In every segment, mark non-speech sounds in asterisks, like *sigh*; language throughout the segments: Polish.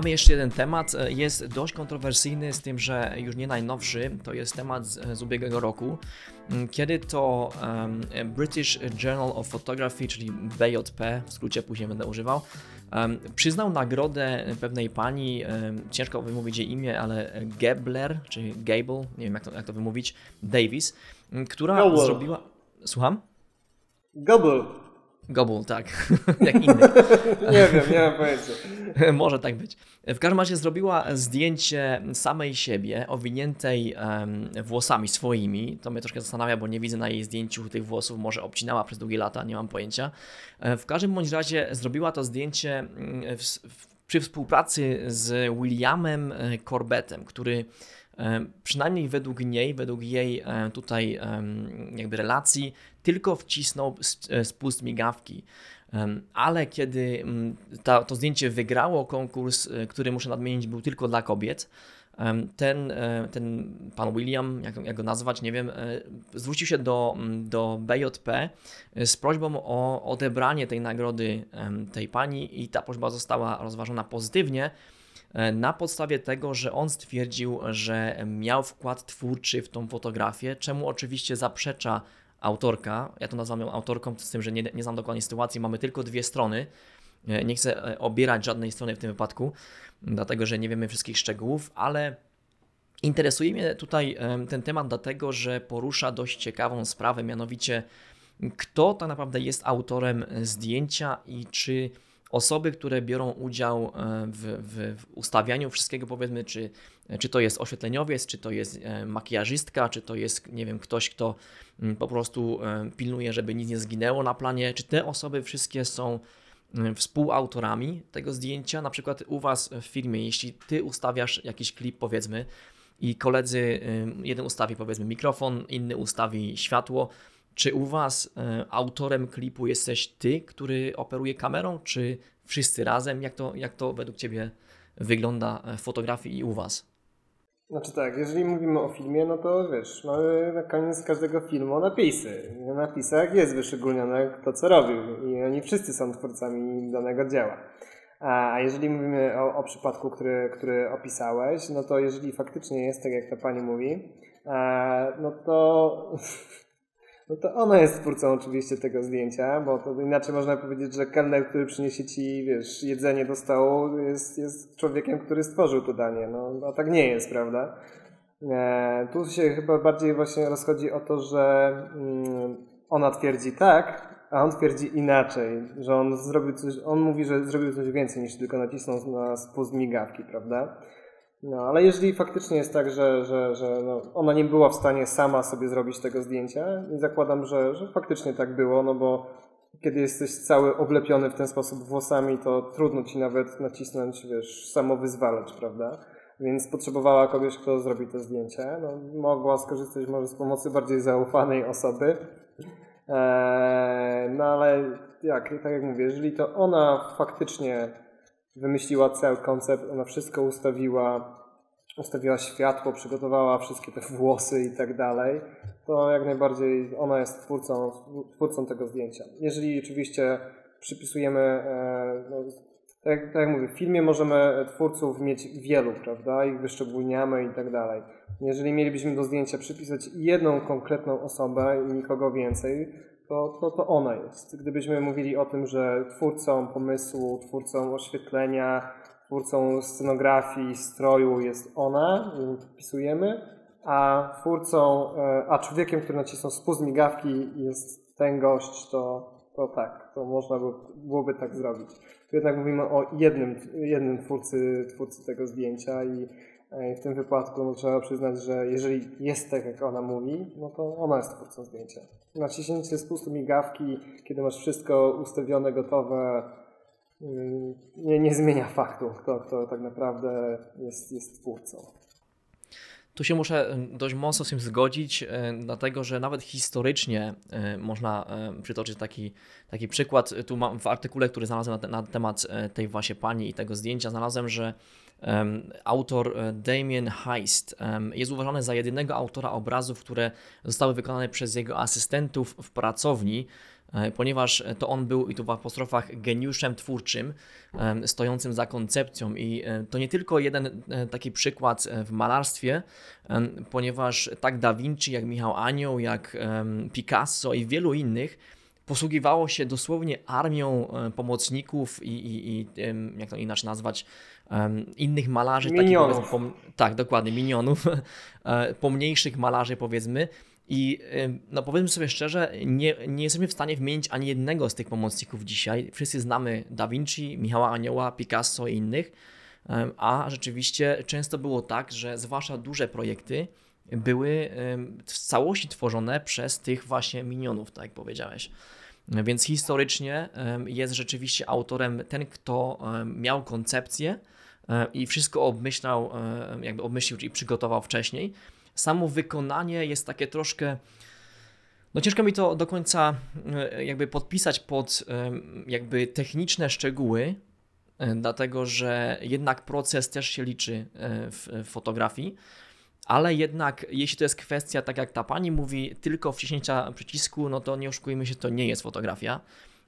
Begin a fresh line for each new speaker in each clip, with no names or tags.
Mamy jeszcze jeden temat, e, jest dość kontrowersyjny, z tym, że już nie najnowszy. To jest temat z, z ubiegłego roku, mm, kiedy to um, British Journal of Photography, czyli BJP, w skrócie później będę używał, um, przyznał nagrodę pewnej pani, um, ciężko wymówić jej imię, ale Gebler, czy Gable, nie wiem jak to, jak to wymówić, Davis, która
Gobble.
zrobiła. Słucham?
Gobble.
Gobble, tak, *laughs* jak inny.
nie wiem, nie mam pojęcia. *laughs*
Może tak być. W każdym razie zrobiła zdjęcie samej siebie, owiniętej em, włosami swoimi. To mnie troszkę zastanawia, bo nie widzę na jej zdjęciu tych włosów. Może obcinała przez długie lata, nie mam pojęcia. E, W każdym bądź razie zrobiła to zdjęcie mm, w, w, przy współpracy z Williamem e, Corbettem, który e, przynajmniej według niej, według jej e, tutaj jakby relacji, tylko wcisnął spust migawki. Ale kiedy mm, to zdjęcie wygrało konkurs, który muszę nadmienić, był tylko dla kobiet, ten, e, ten pan William, jak, jak go nazwać, nie wiem, e, zwrócił się do, do BJP e, z prośbą o odebranie tej nagrody tej pani i ta prośba została rozważona pozytywnie na podstawie tego, że on stwierdził, że miał wkład twórczy w tą fotografię, czemu oczywiście zaprzecza autorka. Ja to nazywam ją autorką, z tym, że nie, nie znam dokładnie sytuacji, mamy tylko dwie strony. E, Nie chcę e, obierać żadnej strony w tym wypadku, dlatego że nie wiemy wszystkich szczegółów, ale interesuje mnie tutaj em, ten temat, dlatego że porusza dość ciekawą sprawę, mianowicie kto tak naprawdę jest autorem zdjęcia i czy osoby, które biorą udział e, w, w, w ustawianiu wszystkiego, powiedzmy, czy, czy to jest oświetleniowiec, czy to jest e, makijażystka, czy to jest, nie wiem, ktoś, kto mm, po prostu e, pilnuje, żeby nic nie zginęło na planie, czy te osoby wszystkie są współautorami tego zdjęcia, na przykład u Was w firmie, jeśli Ty ustawiasz jakiś klip, powiedzmy, i koledzy, y, jeden ustawi powiedzmy mikrofon, inny ustawi światło, czy u Was y, autorem klipu jesteś Ty, który operuje kamerą, czy wszyscy razem? Jak to, jak to według Ciebie wygląda w fotografii i u Was?
Znaczy tak, jeżeli mówimy o filmie, no to wiesz, mamy na koniec każdego filmu napisy. Na napisach jest wyszczególnione kto co robił i oni wszyscy są twórcami danego dzieła. A a jeżeli mówimy o, o przypadku, który, który opisałeś, no to jeżeli faktycznie jest tak, jak ta pani mówi, e, no to *laughs* no to ona jest twórcą oczywiście tego zdjęcia, bo to inaczej można powiedzieć, że kelner, który przyniesie ci, wiesz, jedzenie do stołu, jest, jest człowiekiem, który stworzył to danie. No, no tak nie jest, prawda? E, tu się chyba bardziej właśnie rozchodzi o to, że mm, ona twierdzi tak, a on twierdzi inaczej, że on zrobił coś, on mówi, że zrobił coś więcej niż tylko nacisnął na spust migawki, prawda? No, ale jeżeli faktycznie jest tak, że, że, że no, ona nie była w stanie sama sobie zrobić tego zdjęcia i zakładam, że, że faktycznie tak było, no bo kiedy jesteś cały oblepiony w ten sposób włosami, to trudno ci nawet nacisnąć, wiesz, samowyzwalacz, prawda? Więc potrzebowała kogoś, kto zrobi to zdjęcie. No, mogła skorzystać może z pomocy bardziej zaufanej osoby. Eee, no ale jak, tak jak mówię, jeżeli to ona faktycznie wymyśliła cały koncept, ona wszystko ustawiła, ustawiła światło, przygotowała wszystkie te włosy i tak dalej, to jak najbardziej ona jest twórcą, twórcą tego zdjęcia. Jeżeli oczywiście przypisujemy, e, no, tak, tak jak mówię, w filmie możemy twórców mieć wielu, prawda, ich wyszczególniamy i tak dalej. Jeżeli mielibyśmy do zdjęcia przypisać jedną konkretną osobę i nikogo więcej, to, to, to ona jest. Gdybyśmy mówili o tym, że twórcą pomysłu, twórcą oświetlenia, twórcą scenografii, stroju jest ona, wpisujemy, a twórcą, e, a człowiekiem, który nacisnął spust migawki jest ten gość, to, to tak, to można by, byłoby tak zrobić. Tu jednak mówimy o jednym, jednym twórcy, twórcy tego zdjęcia i e, w tym wypadku no, trzeba przyznać, że jeżeli jest tak, jak ona mówi, no to ona jest twórcą zdjęcia. Naciśnięcie spustu migawki, kiedy masz wszystko ustawione, gotowe, mm, nie, nie zmienia faktu, kto, kto tak naprawdę jest, jest twórcą.
Tu się muszę dość mocno z tym zgodzić, y, dlatego że nawet historycznie y, można przytoczyć taki, taki przykład. Tu mam w artykule, który znalazłem na, te, na temat tej właśnie pani i tego zdjęcia, znalazłem, że autor y, Damien Heist jest uważany za jedynego autora obrazów, które zostały wykonane przez jego asystentów w pracowni. ponieważ to on był, i tu w apostrofach, geniuszem twórczym, stojącym za koncepcją. I to nie tylko jeden taki przykład w malarstwie, ponieważ tak Da Vinci, jak Michał Anioł, jak Picasso i wielu innych posługiwało się dosłownie armią pomocników i, i, i jak to inaczej nazwać, innych malarzy.
Minionów.
Takich, pom, tak, dokładnie, minionów, *laughs* e, pomniejszych malarzy powiedzmy. I no powiedzmy sobie szczerze, nie, nie jesteśmy w stanie wymienić ani jednego z tych pomocników dzisiaj. Wszyscy znamy Da Vinci, Michała Anioła, Picasso i innych, a rzeczywiście często było tak, że zwłaszcza duże projekty były w całości tworzone przez tych właśnie minionów, tak jak powiedziałeś. Więc historycznie jest rzeczywiście autorem ten, kto miał koncepcję i wszystko obmyślał, jakby obmyślił i przygotował wcześniej. Samo wykonanie jest takie troszkę. No ciężko mi to do końca jakby podpisać pod jakby techniczne szczegóły, dlatego że jednak proces też się liczy w fotografii ale jednak jeśli to jest kwestia, tak jak ta pani mówi, tylko wciśnięcia przycisku, no to nie oszukujmy się, to nie jest fotografia,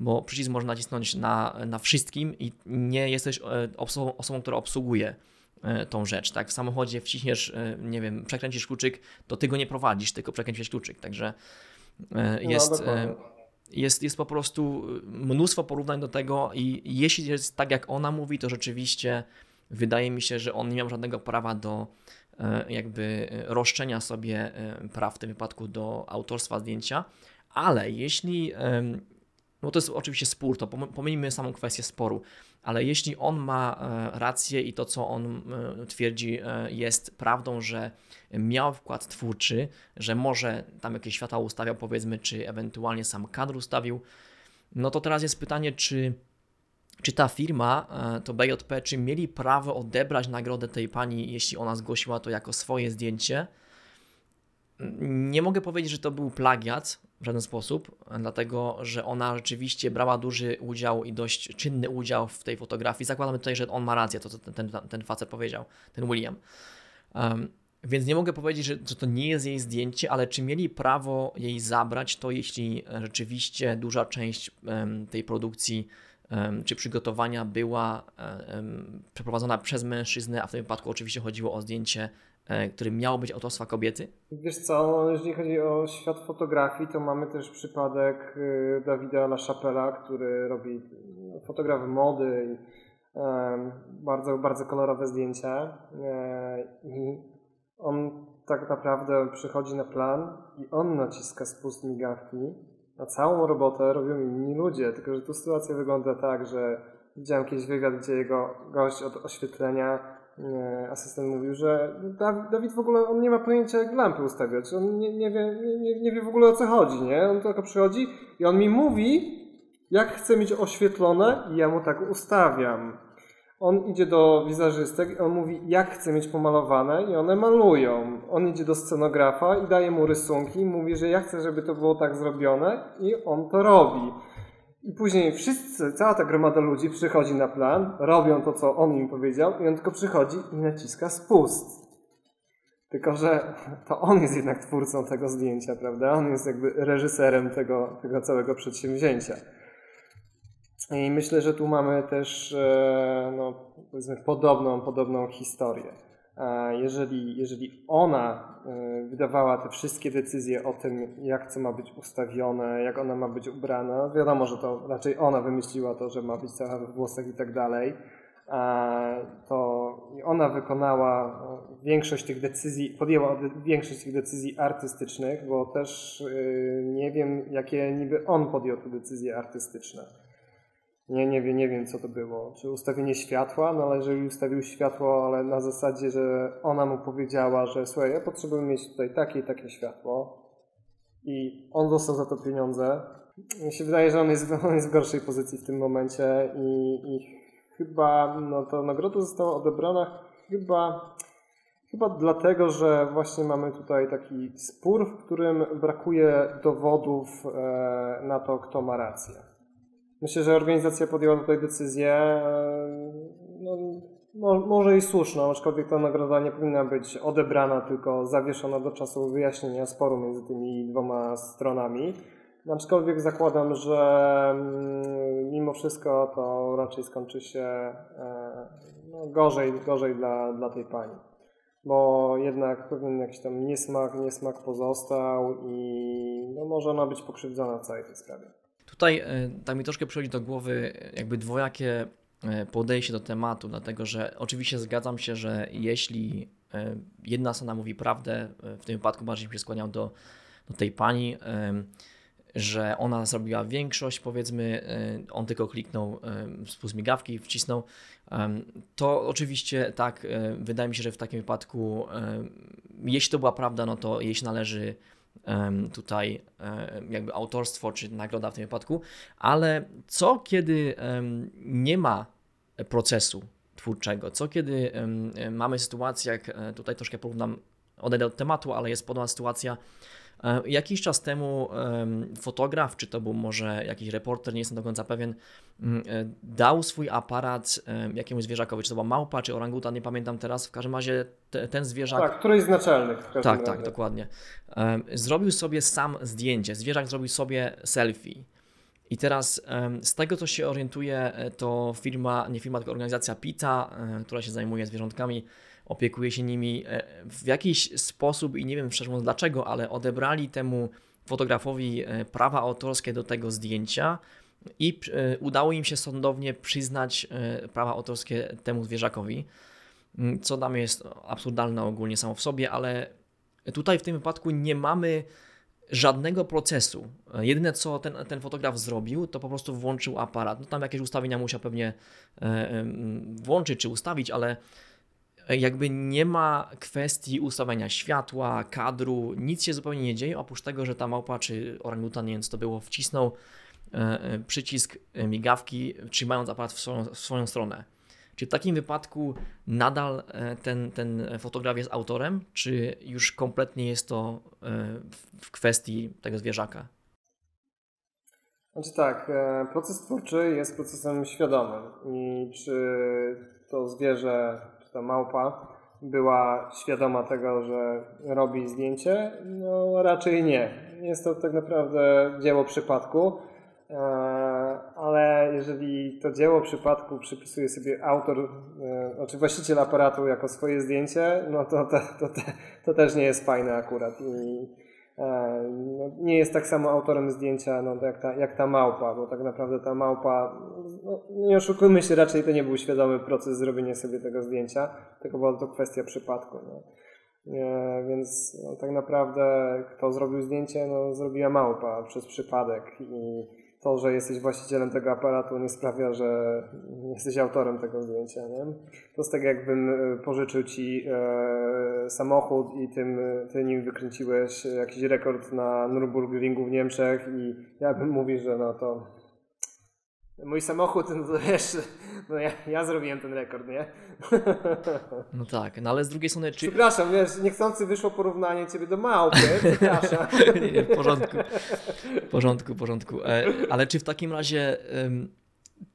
bo przycisk można nacisnąć na, na wszystkim i nie jesteś e, osobą, osobą która obsługuje e, tą rzecz, tak? W samochodzie wciśniesz, e, nie wiem, przekręcisz kluczyk, to ty go nie prowadzisz, tylko przekręcisz kluczyk, także jest, no, jest, jest po prostu mnóstwo porównań do tego i jeśli jest tak, jak ona mówi, to rzeczywiście wydaje mi się, że on nie miał żadnego prawa do E, jakby e, roszczenia sobie e, praw w tym wypadku do autorstwa zdjęcia, ale jeśli, no to jest oczywiście spór, to pomijmy samą kwestię sporu, ale jeśli on ma rację i to, co on twierdzi, jest prawdą, że miał wkład twórczy, że może tam jakieś światła ustawiał, powiedzmy, czy ewentualnie sam kadr ustawił, no to teraz jest pytanie, czy czy ta firma, e, to BJP, czy mieli prawo odebrać nagrodę tej pani, jeśli ona zgłosiła to jako swoje zdjęcie? Nie mogę powiedzieć, że to był plagiat w żaden sposób, dlatego że ona rzeczywiście brała duży udział i dość czynny udział w tej fotografii. Zakładamy tutaj, że on ma rację, to co ten, ten, ten facet powiedział, ten William. Um, więc nie mogę powiedzieć, że, że, to nie jest jej zdjęcie, ale czy mieli prawo jej zabrać, to jeśli rzeczywiście duża część um, tej produkcji czy przygotowania była przeprowadzona przez mężczyznę, a w tym wypadku oczywiście chodziło o zdjęcie, e, którym miało być autorstwa kobiety?
Wiesz co, jeżeli chodzi o świat fotografii, to mamy też przypadek y, Dawida LaChapella, który robi no, fotograf mody i bardzo, bardzo kolorowe zdjęcia e, i on tak naprawdę przychodzi na plan i on naciska spust migawki a całą robotę robią inni ludzie, tylko że tu sytuacja wygląda tak, że widziałem kiedyś wywiad, gdzie jego gość od oświetlenia, e, asystent mówił, że Dawid w ogóle on nie ma pojęcia jak lampy ustawiać, on nie, nie, wie, nie, nie wie w ogóle o co chodzi, nie? On tylko przychodzi i on mi mówi, jak chce mieć oświetlone i ja mu tak ustawiam. On idzie do wizerzystek i on mówi, jak chce mieć pomalowane i one malują. On idzie do scenografa i daje mu rysunki i mówi, że ja chcę, żeby to było tak zrobione i on to robi. I później wszyscy, cała ta gromada ludzi przychodzi na plan, robią to, co on im powiedział i on tylko przychodzi i naciska spust. Tylko, że to on jest jednak twórcą tego zdjęcia, prawda? On jest jakby reżyserem tego, tego całego przedsięwzięcia. I myślę, że tu mamy też e, no, powiedzmy podobną, podobną historię. Jeżeli, jeżeli ona e, wydawała te wszystkie decyzje o tym, jak co ma być ustawione, jak ona ma być ubrana, wiadomo, że to raczej ona wymyśliła to, że ma być cała w włosach i tak dalej, to ona wykonała e, większość tych decyzji, podjęła większość tych decyzji artystycznych, bo też nie wiem, jakie niby on podjął te decyzje artystyczne. Nie, nie, wiem, nie wiem, co to było. Czy ustawienie światła? No ale jeżeli ustawił światło, ale na zasadzie, że ona mu powiedziała, że słuchaj, ja potrzebuję mieć tutaj takie i takie światło i on dostał za to pieniądze. Mi się wydaje, że on jest, on jest w gorszej pozycji w tym momencie i, i chyba no, ta nagroda została odebrana chyba, chyba dlatego, że właśnie mamy tutaj taki spór, w którym brakuje dowodów e, na to, kto ma rację. Myślę, że organizacja podjęła tutaj decyzję, e, no, może i słuszną, aczkolwiek ta nagroda nie powinna być odebrana, tylko zawieszona do czasu wyjaśnienia sporu między tymi dwoma stronami. Aczkolwiek zakładam, że mm, mimo wszystko to raczej skończy się e, no, gorzej, gorzej dla, dla tej pani. Bo jednak pewien jakiś tam niesmak, niesmak pozostał i no, może ona być pokrzywdzona w całej tej sprawie.
Tutaj e, tak mi troszkę przychodzi do głowy jakby dwojakie e, podejście do tematu, dlatego że oczywiście zgadzam się, że jeśli e, jedna strona mówi prawdę, w tym wypadku bardziej się skłaniał do, do tej pani, że ona zrobiła większość, powiedzmy, on tylko kliknął spust migawki, wcisnął, to oczywiście tak, wydaje mi się, że w takim wypadku, jeśli to była prawda, no to jej się należy tutaj jakby autorstwo czy nagroda w tym wypadku, ale co kiedy nie ma procesu twórczego, co kiedy mamy sytuację, jak e, tutaj troszkę porównam, odejdę od tematu, ale jest podobna sytuacja, jakiś czas temu fotograf, czy to był może jakiś reporter, nie jestem do końca pewien, mm, e, dał swój aparat jakiemuś zwierzakowi, czy to była małpa, czy oranguta, nie pamiętam teraz, w każdym razie te, ten zwierzak...
Tak, któryś z naczelnych.
tak, razie. tak, dokładnie. Zrobił sobie sam zdjęcie, zwierzak zrobił sobie selfie. I teraz z tego, co się orientuje, e, to firma, nie firma, tylko organizacja PITA, która się zajmuje zwierzątkami, opiekuje się nimi e, w jakiś sposób i nie wiem szczerze mówiąc dlaczego, ale odebrali temu fotografowi e, prawa autorskie do tego zdjęcia i e, udało im się sądownie przyznać prawa autorskie temu zwierzakowi, mm, co dla mnie jest absurdalne ogólnie samo w sobie, ale tutaj w tym wypadku nie mamy żadnego procesu. Jedyne co ten, ten fotograf zrobił, to po prostu włączył aparat. No tam jakieś ustawienia musiał pewnie włączyć czy ustawić, ale jakby nie ma kwestii ustawiania światła, kadru, nic się zupełnie nie dzieje, oprócz tego, że ta małpa czy orangutan, co to było, wcisnął e, e, przycisk e, migawki, trzymając aparat w swoją, w swoją stronę. Czy w takim wypadku nadal ten, ten fotograf jest autorem, czy już kompletnie jest to w kwestii tego zwierzaka?
Znaczy tak, proces twórczy jest procesem świadomym i czy to zwierzę ta małpa była świadoma tego, że robi zdjęcie? No raczej nie. Jest to tak naprawdę dzieło przypadku, e, ale jeżeli to dzieło przypadku przypisuje sobie autor, e, znaczy właściciel aparatu jako swoje zdjęcie, no to, to, to, to też nie jest fajne akurat. I nie jest tak samo autorem zdjęcia no, jak, ta, jak ta małpa, bo tak naprawdę ta małpa, no, nie oszukujmy się, raczej to nie był świadomy proces zrobienia sobie tego zdjęcia, tylko była to kwestia przypadku. No. E, więc no, tak naprawdę kto zrobił zdjęcie, no, zrobiła małpa przez przypadek i to, że jesteś właścicielem tego aparatu nie sprawia, że jesteś autorem tego zdjęcia. Nie? To jest tak jakbym e, pożyczył ci e, samochód i tym, ty nim wykręciłeś jakiś rekord na Nürburgringu w Niemczech i ja bym mówił, że no to mój samochód, no to wiesz, no ja, ja zrobiłem ten rekord, nie?
No tak, no ale z drugiej strony...
Czy... Przepraszam, wiesz, niechcący wyszło porównanie ciebie do małpy, *laughs* przepraszam.
nie, nie, w porządku, w porządku, w porządku. E, ale czy w takim razie,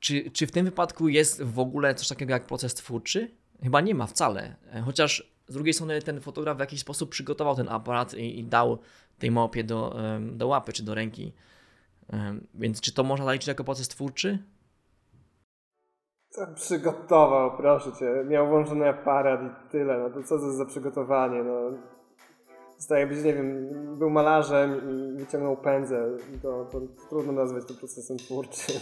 czy, czy w tym wypadku jest w ogóle coś takiego jak proces twórczy? Chyba nie ma wcale, e, chociaż z drugiej strony ten fotograf w jakiś sposób przygotował ten aparat i, i dał tej małpie do, do łapy czy do ręki. Więc czy to można zaliczyć jako proces twórczy?
Co przygotował, proszę cię. Miał włączony aparat i tyle. No to co to za przygotowanie? No. Zostaje być, nie wiem, był malarzem i wyciągnął pędzel. To, to trudno nazwać to procesem twórczym.